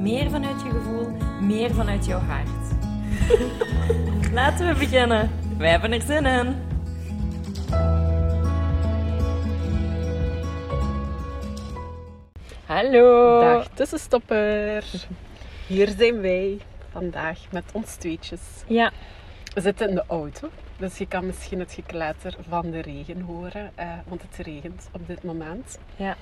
meer vanuit je gevoel, meer vanuit jouw hart. Laten we beginnen. Wij hebben er zin in. Hallo. Dag tussenstopper. Hier zijn wij vandaag met ons tweetjes. Ja, We zitten in de auto, dus je kan misschien het gekletter van de regen horen, eh, want het regent op dit moment. ja.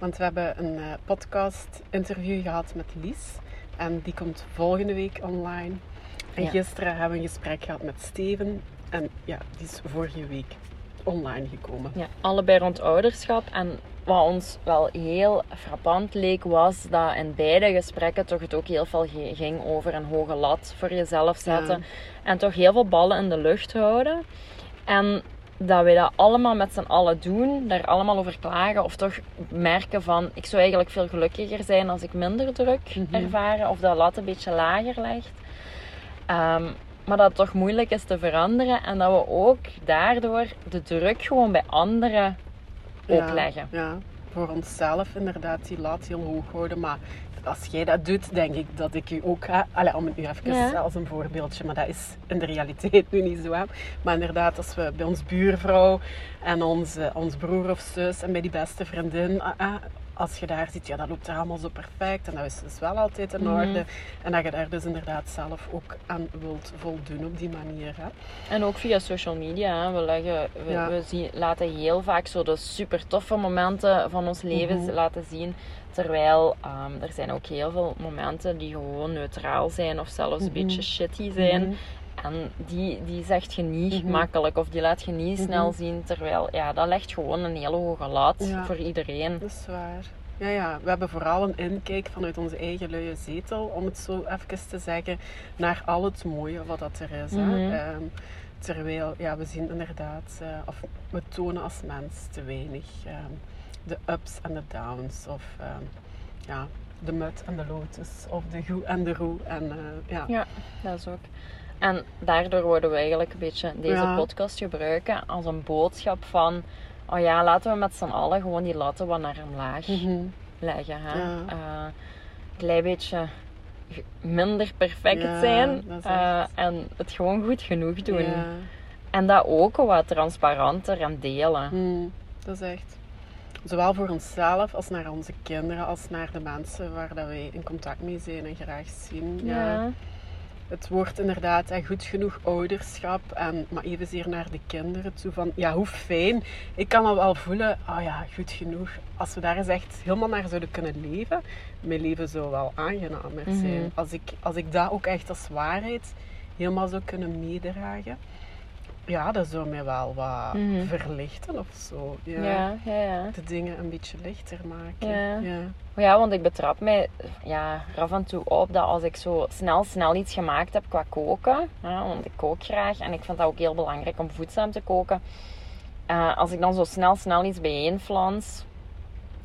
Want we hebben een eh, podcast-interview gehad met Lies. En die komt volgende week online. En Ja. gisteren hebben we een gesprek gehad met Steven. En ja, die is vorige week online gekomen. Ja, allebei rond ouderschap. En wat ons wel heel frappant leek, was dat in beide gesprekken toch het ook heel veel ging over een hoge lat voor jezelf zetten. Ja. En toch heel veel ballen in de lucht houden. En dat wij dat allemaal met z'n allen doen, daar allemaal over klagen, of toch merken van, ik zou eigenlijk veel gelukkiger zijn als ik minder druk Mhm. ervaren, of dat lat een beetje lager ligt. Ehm, maar dat het toch moeilijk is te veranderen en dat we ook daardoor de druk gewoon bij anderen Ja, opleggen. Ja, voor onszelf inderdaad die lat heel hoog houden. Maar als jij dat doet, denk ik dat ik u ook ga... Allee, om het nu even Ja. als een voorbeeldje, maar dat is in de realiteit nu niet zo. Hè. Maar inderdaad, als we bij ons buurvrouw en onze, ons broer of zus en bij die beste vriendin... ah, ah, als je daar ziet, ja, dat loopt er allemaal zo perfect en dat is, is wel altijd in Mhm. orde. En dat je daar dus inderdaad zelf ook aan wilt voldoen op die manier. Hè. En ook via social media. Hè. We, leggen, we, Ja. we zien, laten heel vaak zo de super toffe momenten van ons leven Mhm. laten zien. Terwijl ehm, er zijn ook heel veel momenten die gewoon neutraal zijn of zelfs een Mhm. beetje shitty zijn. Mhm. En die, die zegt je niet Mhm. makkelijk of die laat je niet Mhm. snel zien. Terwijl ja, dat legt gewoon een hele hoge lat Ja. voor iedereen. Dat is waar. Ja, ja, we hebben vooral een inkijk vanuit onze eigen luie zetel, om het zo even te zeggen, naar al het mooie wat dat er is. Mhm. hè. Ehm, terwijl, ja, we zien inderdaad, eh, of we tonen als mens te weinig ehm, de ups en de downs, of ehm, ja, de mut en de lotus, of de goed en de roe. En, eh, ja. Ja, dat is ook. En daardoor worden we eigenlijk een beetje deze Ja. podcast gebruiken als een boodschap van... Oh ja, laten we met z'n allen gewoon die latten wat naar omlaag Mhm. leggen. Hè? Ja. Eh, een klein beetje minder perfect Ja, zijn. eh, echt- en het gewoon goed genoeg doen. Ja. En dat ook wat transparanter en delen. Hmm, dat is echt. Zowel voor onszelf als naar onze kinderen, als naar de mensen waar dat wij in contact mee zijn en graag zien. Ja. Het wordt inderdaad goed genoeg ouderschap, en, maar evenzeer naar de kinderen toe. Van, ja, hoe fijn. Ik kan al wel voelen, ah ja, goed genoeg. Als we daar eens echt helemaal naar zouden kunnen leven, mijn leven zou wel aangenamer Mhm. zijn. Als, ik, als ik dat ook echt als waarheid helemaal zou kunnen meedragen. Ja, dat zou mij wel wat Mhm. verlichten of zo. Ja. Ja, ja, ja. De dingen een beetje lichter maken. Ja. ja. Ja, want ik betrap mij ja, er af en toe op dat als ik zo snel, snel iets gemaakt heb qua koken, hè, want ik kook graag en ik vind dat ook heel belangrijk om voedzaam te koken. eh, als ik dan zo snel, snel iets bijeenflans,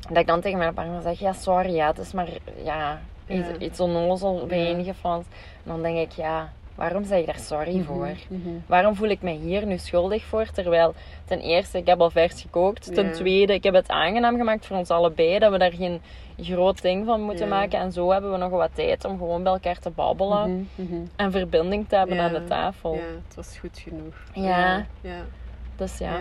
dat ik dan tegen mijn partner zeg, ja sorry, ja, het is maar ja, iets, iets onnozel bijeengeflanst. En dan denk ik, ja, waarom zeg je daar sorry voor? Mhm. Waarom voel ik me hier nu schuldig voor? Terwijl ten eerste, ik heb al vers gekookt. Ten tweede, ik heb het aangenaam gemaakt voor ons allebei. Dat we daar geen groot ding van moeten maken. En zo hebben we nog wat tijd om gewoon bij elkaar te babbelen. Mhm, mhm. En verbinding te hebben aan de tafel. Ja, het was goed genoeg. Ja. ja. Dus ja.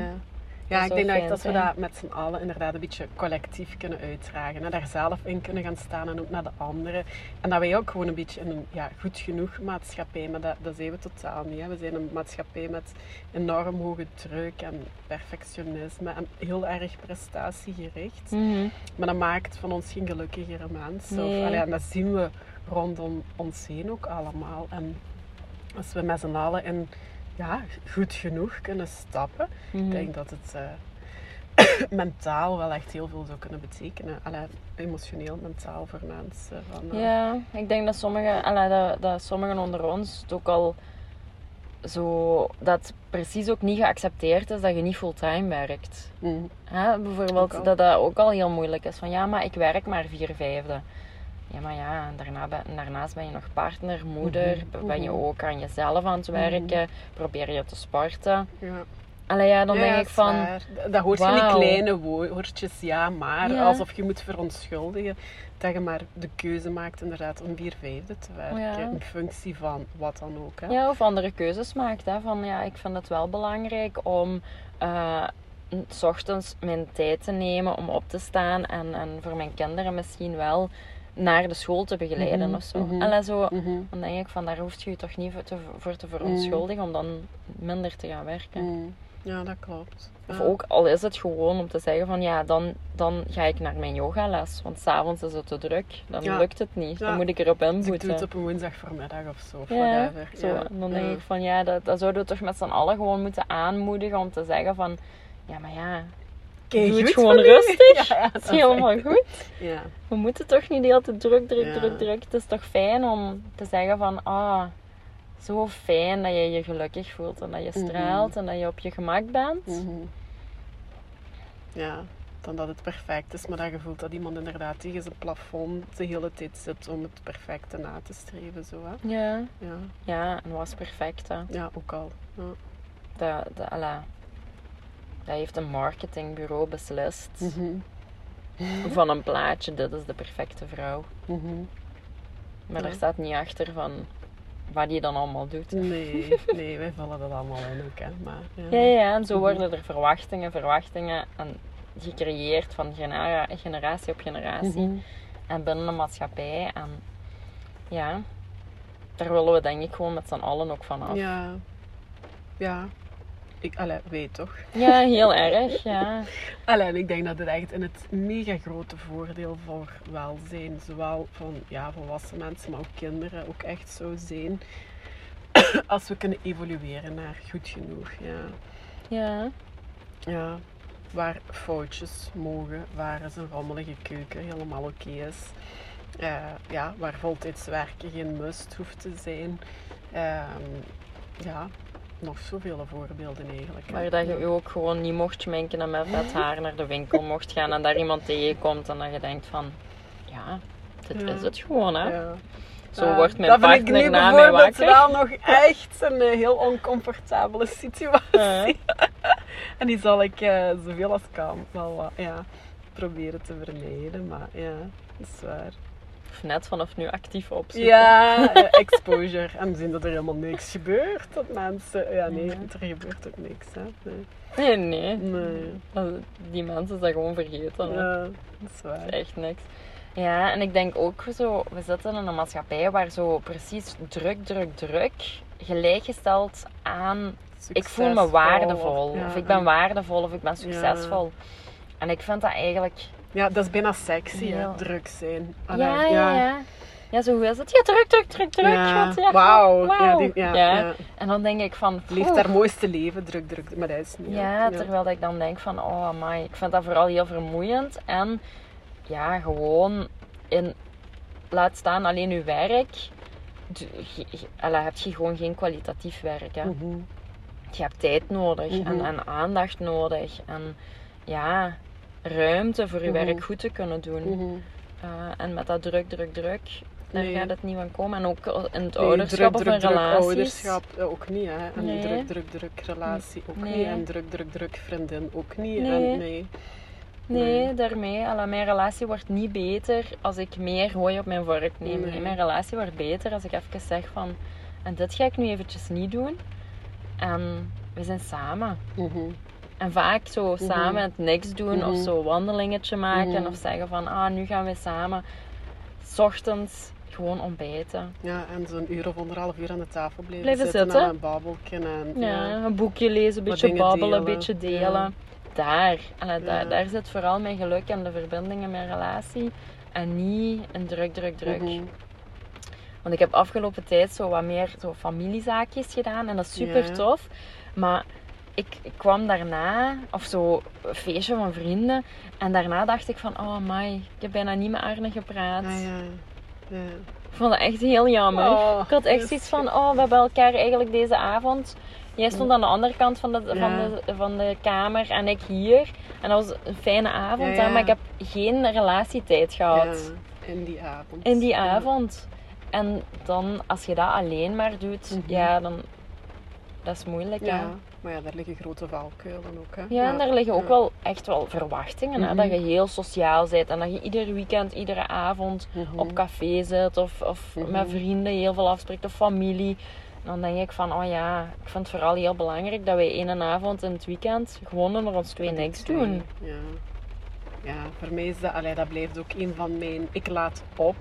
Ja. Ik denk dat, we dat met z'n allen inderdaad een beetje collectief kunnen uitdragen. Hè? Daar zelf in kunnen gaan staan en ook naar de anderen. En dat wij ook gewoon een beetje in een ja, goed genoeg maatschappij, maar dat, dat zijn we totaal niet. Hè? We zijn een maatschappij met enorm hoge druk en perfectionisme en heel erg prestatiegericht. Mhm. Maar dat maakt van ons geen gelukkigere mensen. Of, Nee. allee, en dat zien we rondom ons heen ook allemaal. En als we met z'n allen in ja, goed genoeg kunnen stappen, Mhm. ik denk dat het eh, mentaal wel echt heel veel zou kunnen betekenen. Allee, emotioneel, mentaal voor mensen. Van, eh, Ja, ik denk dat sommigen, allee, dat, dat sommigen onder ons het ook al zo, dat precies ook niet geaccepteerd is dat je niet fulltime werkt. mm, Hè? Bijvoorbeeld dat dat ook al heel moeilijk is. Van ja, maar ik werk maar vier vijfde. Ja, maar ja, daarna ben, daarnaast ben je nog partner, moeder, Mhm, ben je mhm. ook aan jezelf aan het werken, probeer je te sporten. ja. Allee, ja, dan Ja, denk ik van, waar. Dat hoort je in die kleine wo- woordjes, ja, maar. Ja. Alsof je moet verontschuldigen dat je maar de keuze maakt inderdaad om vier vijfde te werken. Ja. In functie van wat dan ook. Hè. ja, of andere keuzes maakt. Hè? Van ja, ik vind het wel belangrijk om eh, s ochtends mijn tijd te nemen om op te staan en, en voor mijn kinderen misschien wel naar de school te begeleiden Mhm, of zo. Allee, zo. Mhm. Dan denk ik van, daar hoef je je toch niet voor te, voor te verontschuldigen om dan minder te gaan werken. Mm. Ja, dat klopt. Of Ja. ook al is het gewoon om te zeggen van ja, dan, dan ga ik naar mijn yogales. Want s'avonds is het te druk. Dan Ja. lukt het niet. Ja. Dan moet ik erop Dus ik doe inboeten. het op een woensdag voormiddag of zo. Of Ja, whatever. zo. Ja. En dan denk Ja. ik van ja, dat, dat zouden we toch met z'n allen gewoon moeten aanmoedigen om te zeggen van ja, maar ja, Kei doe het gewoon rustig. Ja, het is helemaal goed. Ja. We moeten toch niet de hele tijd druk, druk, Ja. druk, druk. Het is toch fijn om te zeggen van ah, zo fijn dat je je gelukkig voelt en dat je Mhm. straalt en dat je op je gemak bent. Mhm. Ja, dan dat het perfect is, maar dat je voelt dat iemand inderdaad tegen zijn plafond de hele tijd zit om het perfecte na te streven. Zo, hè? Ja, Ja. ja, en was perfect hè. ja, ook al. Ja. Dat, dat, alla, dat heeft een marketingbureau beslist. Mhm. Van een plaatje, dit is de perfecte vrouw. Mhm. Maar Ja. er staat niet achter van wat die dan allemaal doet. Nee, nee, wij vullen dat allemaal in ook. Hè. Maar, ja. Ja, ja, en zo Mhm. worden er verwachtingen, verwachtingen en gecreëerd van genera- generatie op generatie. En binnen een maatschappij. En ja, daar willen we denk ik gewoon met z'n allen ook van af. Ja. Ja. Ik, allee, weet toch. Ja, heel erg, ja. Allee, ik denk dat het echt in het mega grote voordeel voor welzijn, zowel van ja, volwassen mensen, maar ook kinderen, ook echt zou zijn. Als we kunnen evolueren naar goed genoeg. Ja. Ja, Ja. Waar foutjes mogen, waar eens een rommelige keuken helemaal oké is. Eh, ja, waar voltijds werken geen must hoeft te zijn. Ehm, ja, nog zoveel voorbeelden eigenlijk. maar dat je je ook gewoon niet mocht schminken en met vet haar naar de winkel mocht gaan en daar iemand tegenkomt en dat je denkt van, ja, dit Ja. is het gewoon hè. Ja. Zo Ja, wordt mijn dat vind ik partner nu na mij wakker. wel nog echt een eh, heel oncomfortabele situatie. En die zal ik eh, zoveel als kan wel eh, ja, proberen te vermijden. Maar ja, dat is waar. Of net vanaf nu actief opzoeken. Ja, eh, exposure. En zien dat er helemaal niks gebeurt. Dat mensen... Ja, nee, er gebeurt ook niks. Hè. Nee. Nee, nee. nee. Dat- Die mensen zijn gewoon vergeten. hè. Ja, dat is waar. Echt niks. Ja, en ik denk ook zo, we zitten in een maatschappij waar zo precies druk, druk, druk gelijkgesteld aan ik voel me waardevol. ja, of ik ben en- waardevol of ik ben succesvol. En ik vind dat eigenlijk. Ja, dat is bijna sexy, hè, Ja. druk zijn. Allee, Ja, ja, ja. Ja, zo hoe is het? Ja, druk, druk, druk, druk. Ja. ja. Wauw. Die- ja. En dan denk ik van. Leeft haar mooiste leven, druk, druk. Maar dat is niet. Ja, terwijl dat ik dan denk van, oh my, ik vind dat vooral heel vermoeiend. En ja, gewoon in, laat staan alleen uw werk, d- ge- ge- allee, heb je gewoon geen kwalitatief werk. Hè. Mhm. Je hebt tijd nodig en, Mhm. en aandacht nodig. En ja, ruimte voor je Mhm. werk goed te kunnen doen. Mhm. Eh, en met dat druk, druk, druk, daar Nee. gaat het niet van komen. En ook in het Nee, ouderschap druk, of druk relaties. ouderschap eh, ook niet, hè. En Nee. druk, druk, druk relatie ook niet. En druk, druk, druk vriendin ook niet. Nee. En nee. Daarmee. Alla, mijn relatie wordt niet beter als ik meer hooi op mijn vork neem. Nee. Nee, mijn relatie wordt beter als ik even zeg van... En dit ga ik nu eventjes niet doen. En we zijn samen. Mhm. En vaak zo samen het niks doen of Mhm. zo wandelingetje maken. Mhm. Of zeggen van, ah, nu gaan we samen. 's ochtends gewoon ontbijten. Ja, en zo'n uur of anderhalf uur aan de tafel blijven, Blijven zitten. zitten. En een babbelken. En, Ja, ja. een boekje lezen, een beetje babbelen, een beetje delen. Ja. Daar. Alla, daar. Ja. Daar zit vooral mijn geluk en de verbinding in mijn relatie. En niet een druk, druk, druk. Mhm. Want ik heb afgelopen tijd zo wat meer zo familiezaakjes gedaan en dat is super tof. Maar ik, ik kwam daarna, of zo, een feestje van vrienden. En daarna dacht ik van, oh my, ik heb bijna niet met Arne gepraat. Ah, ja. ja. Ik vond het echt heel jammer. Oh, ik had echt zoiets is- van, oh, we hebben elkaar eigenlijk deze avond... Jij stond aan de andere kant van de, van Ja. de, van de kamer en ik hier. En dat was een fijne avond, Ja, ja. maar ik heb geen relatietijd gehad Ja, in die avond. in die Ja. avond. En dan, als je dat alleen maar doet, Mhm. ja, dan... Dat is moeilijk, Ja, hè. maar ja, daar liggen grote valkuilen ook. Hè? Ja, en daar liggen ook Ja. wel echt wel verwachtingen. Hè? Mhm. Dat je heel sociaal bent en dat je ieder weekend, iedere avond Mhm. op café zit of, of Mhm. met vrienden heel veel afspreekt of familie. Dan denk ik van, oh ja, ik vind het vooral heel belangrijk dat wij één avond in het weekend gewoon onder ons twee niks doen. Ja. ja, voor mij is dat, allee, dat blijft ook een van mijn... Ik laat op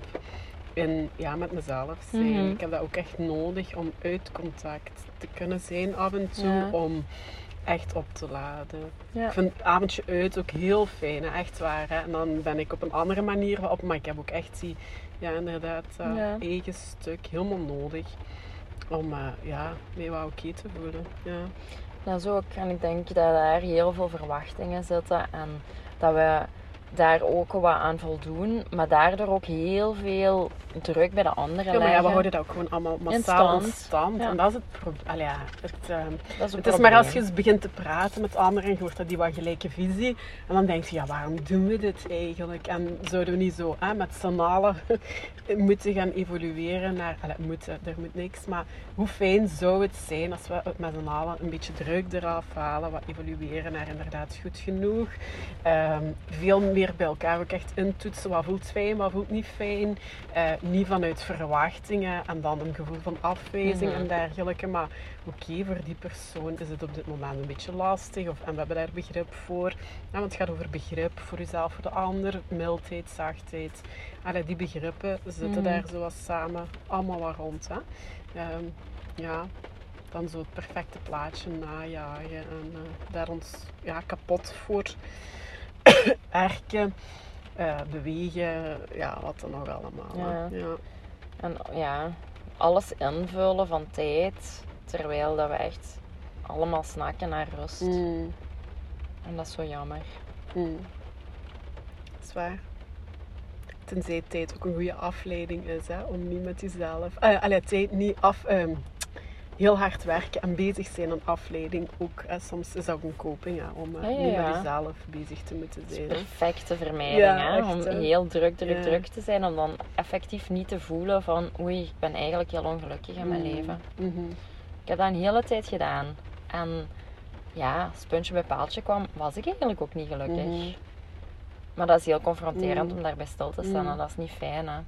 in, ja, met mezelf zijn. Mhm. Ik heb dat ook echt nodig om uit contact te kunnen zijn af en toe. Ja. Om echt op te laden. Ja. Ik vind het avondje uit ook heel fijn, hè, echt waar. Hè. En dan ben ik op een andere manier op. Maar ik heb ook echt die, ja, inderdaad, dat Ja. eigen stuk helemaal nodig. Om eh, ja, mij wel oké te voelen. Ja. Dat is ook, en ik denk dat daar heel veel verwachtingen zitten en dat we daar ook wat aan voldoen, maar daardoor ook heel veel druk bij de anderen Ja, maar ja, we houden dat ook gewoon allemaal massaal in stand. stand. Ja. En dat is het probleem. ja, het, ehm, Dat is, het is maar als je begint te praten met anderen en je hoort dat die wat gelijke visie. En dan denk je, ja, waarom doen we dit eigenlijk? En zouden we niet zo hè, met z'n allen moeten gaan evolueren naar... Allee, moeten, er moet niks. Maar hoe fijn zou het zijn als we met z'n allen een beetje druk eraf halen. Wat evolueren naar inderdaad goed genoeg. Ehm, veel meer bij elkaar ook echt intoetsen. Wat voelt fijn, wat voelt niet fijn. Eh, niet vanuit verwachtingen en dan een gevoel van afwijzing Mhm. en dergelijke. Maar oké, voor die persoon is het op dit moment een beetje lastig. Of, en we hebben daar begrip voor. Ja, want het gaat over begrip voor jezelf, voor de ander. Mildheid, zachtheid. Allee, die begrippen zitten Mhm. daar zo wat samen allemaal wat rond. Hè? Ehm, ja, dan zo het perfecte plaatje najagen en eh, daar ons ja, kapot voor erken, eh, bewegen, ja, wat dan nog allemaal. Ja. En ja, alles invullen van tijd, terwijl dat we echt allemaal snakken naar rust. Mm, En dat is zo jammer. mm. Dat is waar. Tenzij tijd ook een goede afleiding is, hè, om niet met jezelf... Uh, allee, tijd niet af... ehm, heel hard werken en bezig zijn aan afleiding ook. Hè. Soms is dat ook een coping, hè, om eh, Ja, ja, niet met jezelf bezig te moeten zijn. perfecte vermijding, hè? echt, om hè. heel druk, druk, druk te zijn. Om dan effectief niet te voelen van oei, ik ben eigenlijk heel ongelukkig in mijn Mm, leven. mhm. Ik heb dat een hele tijd gedaan. En ja, als puntje bij paaltje kwam, was ik eigenlijk ook niet gelukkig. Mhm. Maar dat is heel confronterend Mm. om daarbij stil te staan. Mm. En dat is niet fijn, hè.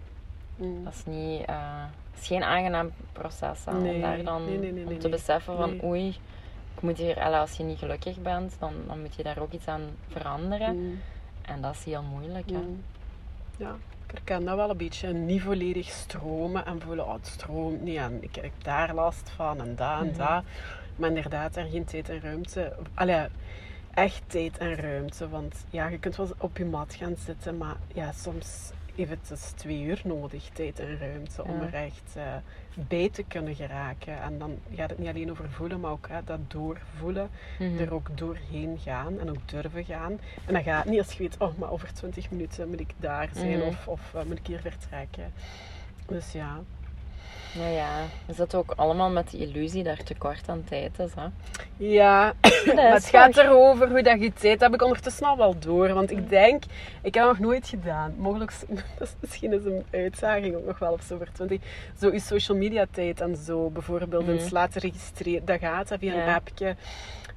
Mm. Dat is niet... eh, is geen aangenaam proces, Nee, om daar dan nee, nee, nee, om te beseffen van oei, ik moet hier, als je niet gelukkig bent, dan, dan moet je daar ook iets aan veranderen. Mm. En dat is heel moeilijk, hè. Mm. Ja, ik herken dat wel een beetje. Niet volledig stromen en voelen, oh, het stroomt niet en ik heb daar last van en dat en Mhm. dat. Maar inderdaad, er geen tijd en ruimte. Allee, echt tijd en ruimte. Want ja, je kunt wel op je mat gaan zitten, maar ja, soms heeft het dus twee uur nodig, tijd en ruimte, om Ja. er echt eh, bij te kunnen geraken. En dan gaat het niet alleen over voelen, maar ook hè, dat doorvoelen Mhm. er ook doorheen gaan en ook durven gaan. En dan gaat het niet als je weet, oh, maar over 20 minuten moet ik daar zijn Mhm. of, of eh, moet ik hier vertrekken. Dus ja. Ja, ja. We zitten ook allemaal met de illusie dat er tekort aan tijd is, hè. Ja, Dat maar het is gaat waar. erover hoe dat je het ziet. Dat heb ik ondertussen al wel door. Want ik denk, ik heb dat nog nooit gedaan. Mogelijk, dat is misschien is een uitdaging ook nog wel of zo voor 20. Zo je social media tijd en zo bijvoorbeeld Mhm. eens laten registreren. Dat gaat via een appje.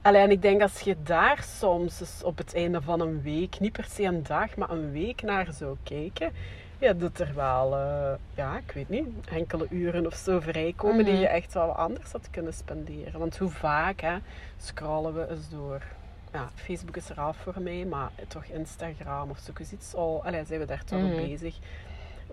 Alleen ik denk als je daar soms op het einde van een week, niet per se een dag, maar een week naar zou kijken. Ja, dat er wel, eh, ja, ik weet niet, enkele uren of zo vrijkomen die Mhm. je echt wel anders had kunnen spenderen. Want hoe vaak hè, scrollen we eens door. Ja, Facebook is er af voor mij, maar toch Instagram of zo iets al. Allee, zijn we daar toch mee bezig?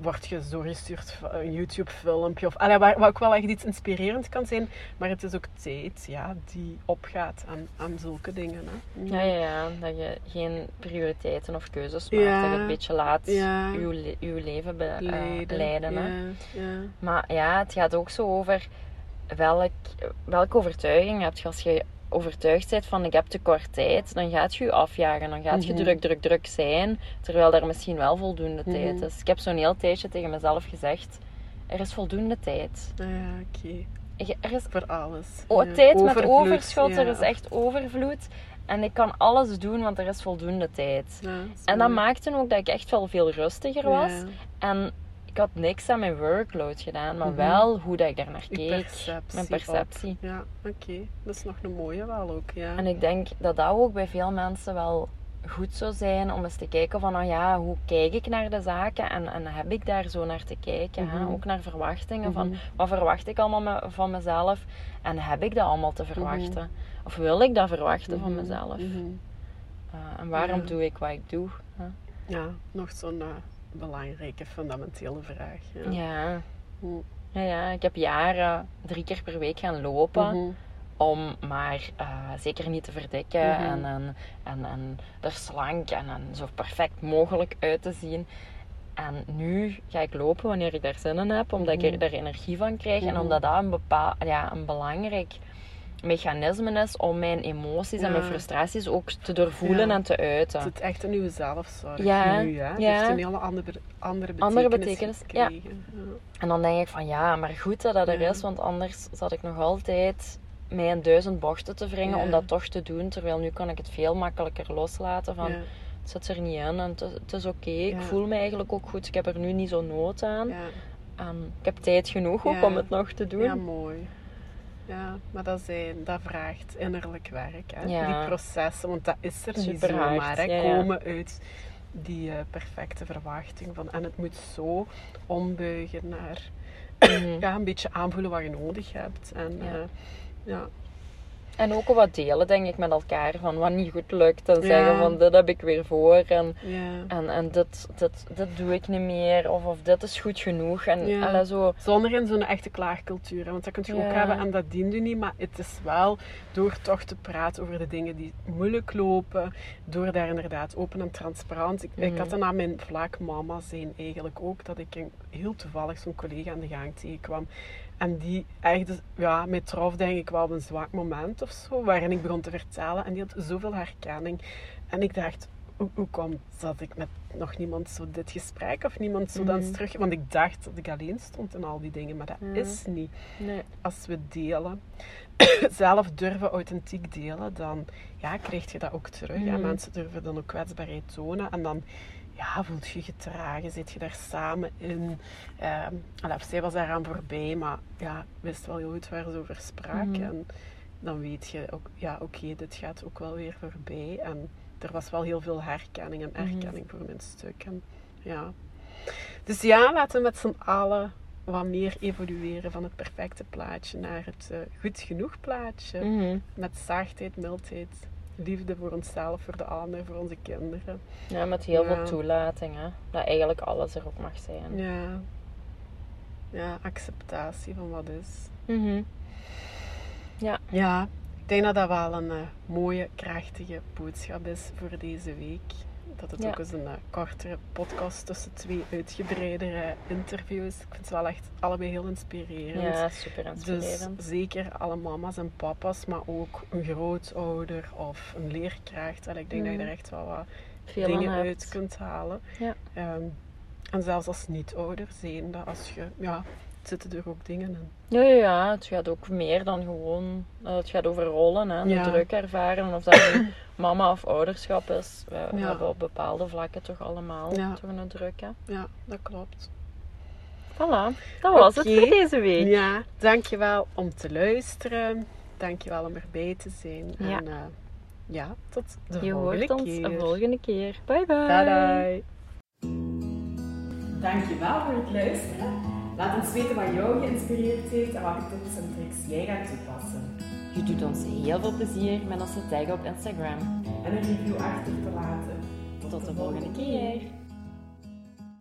Word je doorgestuurd van een YouTube-filmpje of allee, waar, waar ook wel echt iets inspirerend kan zijn, maar het is ook tijd ja, die opgaat aan, aan zulke dingen. Hè. Ja, ja, ja. Dat je geen prioriteiten of keuzes maakt. Ja. Dat je het een beetje laat Ja. uw, le- uw leven be, eh, Leiden. leiden. Hè. Ja, ja. Maar ja, het gaat ook zo over welk, welke overtuiging heb je als je overtuigd bent van ik heb te kort tijd, dan gaat je je afjagen. Dan gaat je Mhm. druk, druk, druk zijn, terwijl er misschien wel voldoende Mhm. tijd is. Ik heb zo'n heel tijdje tegen mezelf gezegd, er is voldoende tijd. Ja, oké. Er is Voor alles. o- Ja. tijd met overschot, er is echt overvloed. En ik kan alles doen, want er is voldoende tijd. Ja, dat is En dat maakte ook dat ik echt wel veel rustiger was. En ik had niks aan mijn workload gedaan, maar Mhm. wel hoe dat ik daar naar keek. perceptie Mijn perceptie. op. Ja, oké. Dat is nog een mooie wel ook, ja. En ik denk dat dat ook bij veel mensen wel goed zou zijn om eens te kijken van, nou ja, hoe kijk ik naar de zaken en, en heb ik daar zo naar te kijken? Mhm. Ook naar verwachtingen van, Mhm. wat verwacht ik allemaal me- van mezelf en heb ik dat allemaal te verwachten? Of wil ik dat verwachten van mezelf? Uh, en waarom Ja. doe ik wat ik doe? Ja, nog zo'n eh, belangrijke, fundamentele vraag. Ja. Ja. Hm. Ja, ja, ik heb jaren drie keer per week gaan lopen. Mhm. om maar eh, zeker niet te verdikken Mhm. en, en, en, en er slank en, en zo perfect mogelijk uit te zien. En nu ga ik lopen wanneer ik daar zin in heb, omdat ik Mhm. er daar energie van krijg en Mhm. omdat dat een, bepaal, ja, een belangrijk mechanisme is om mijn emoties en mijn frustraties ook te doorvoelen Ja. en te uiten. Het is echt een nieuwe zelfzorg Ja, nu, hè? Het ja. heeft een hele andere, andere betekenis, Andere betekenis, ja. En dan denk ik van ja, maar goed dat dat er is, want anders zat ik nog altijd mij in duizend bochten te wringen om dat toch te doen. Terwijl nu kan ik het veel makkelijker loslaten van het zit er niet in en het is, het oké. Ik voel me eigenlijk ook goed. Ik heb er nu niet zo nood aan. En ik heb tijd genoeg ook om het nog te doen. ja, mooi. Ja, maar dat, zijn, dat vraagt innerlijk werk. Hè? Ja. Die processen, want dat is er niet Superhard, zomaar. Hè? ja, ja. Komen uit die eh, perfecte verwachting van... En het moet zo ombuigen naar... Mhm. Ja, een beetje aanvoelen wat je nodig hebt. En Ja. ja, En ook wat delen, denk ik, met elkaar. Van wat niet goed lukt. En Ja. zeggen van dit heb ik weer voor. En, ja. en, en dit, dit, dit doe ik niet meer. Of, of dit is goed genoeg. En Ja. alle zo. Zonder in zo'n echte klaagcultuur. hè, Want dat kun je ook hebben en dat dient u niet. Maar het is wel door toch te praten over de dingen die moeilijk lopen. Door daar inderdaad open en transparant. Ik, ik Mhm. had dan aan mijn vlak mama zijn eigenlijk ook. Dat ik een, heel toevallig zo'n collega aan de gang tegenkwam. En die echt, ja, mij trof denk ik wel op een zwak moment of zo. Waarin ik begon te vertellen. En die had zoveel herkenning. En ik dacht, hoe, hoe kwam dat ik met nog niemand zo dit gesprek of niemand zo dan Mhm. terug... Want ik dacht dat ik alleen stond in al die dingen, maar dat is niet. Nee. Als we delen, zelf durven authentiek delen, dan ja, krijg je dat ook terug. Ja, Mhm. mensen durven dan ook kwetsbaarheid tonen en dan ja, voelt je gedragen, zit je daar samen in. Ehm en of zij was daaraan voorbij, maar ja, wist wel heel goed waar ze over sprak. Mhm. En dan weet je ook, ja, oké, dit gaat ook wel weer voorbij. En er was wel heel veel herkenning en Mhm. erkenning voor mijn stuk. En, ja. Dus ja, laten we met z'n allen wat meer evolueren van het perfecte plaatje naar het eh, goed genoeg plaatje. Mhm. Met zachtheid, mildheid, liefde voor onszelf, voor de ander, voor onze kinderen. Ja, met heel Ja. veel toelating. Hè? Dat eigenlijk alles er ook mag zijn. Ja. Ja, acceptatie van wat is. Mhm. Ja, ik denk dat dat wel een eh, mooie, krachtige boodschap is voor deze week. Dat het Ja. ook eens een eh, kortere podcast tussen twee uitgebreidere interviews. Ik vind het wel echt allebei heel inspirerend. Ja, super Dus inspirerend. zeker alle mama's en papa's, maar ook een grootouder of een leerkracht. En ik denk dat je er echt wel wat Veel dingen uit hebt. kunt halen. Ja. Ehm, en zelfs als niet-ouder zijn, dat als je, ja, zitten er ook dingen in. Ja, ja, ja, het gaat ook meer dan gewoon... eh, Het gaat over rollen, hè. De Ja. druk ervaren. Of dat nu mama of ouderschap is. We, hebben op bepaalde vlakken toch allemaal Ja. toch een druk, hè. Ja, dat klopt. Voilà, dat was het voor deze week. Ja, dankjewel om te luisteren. Dankjewel om erbij te zijn. Ja. En eh, ja, tot de Je volgende hoort ons keer. een volgende keer. Bye bye. Bye Dankjewel voor het luisteren. Laat ons weten wat jou geïnspireerd heeft en welke tips en tricks jij gaat toepassen. Je doet ons heel veel plezier met onze tag op Instagram. En een review achter te laten. Tot de volgende keer.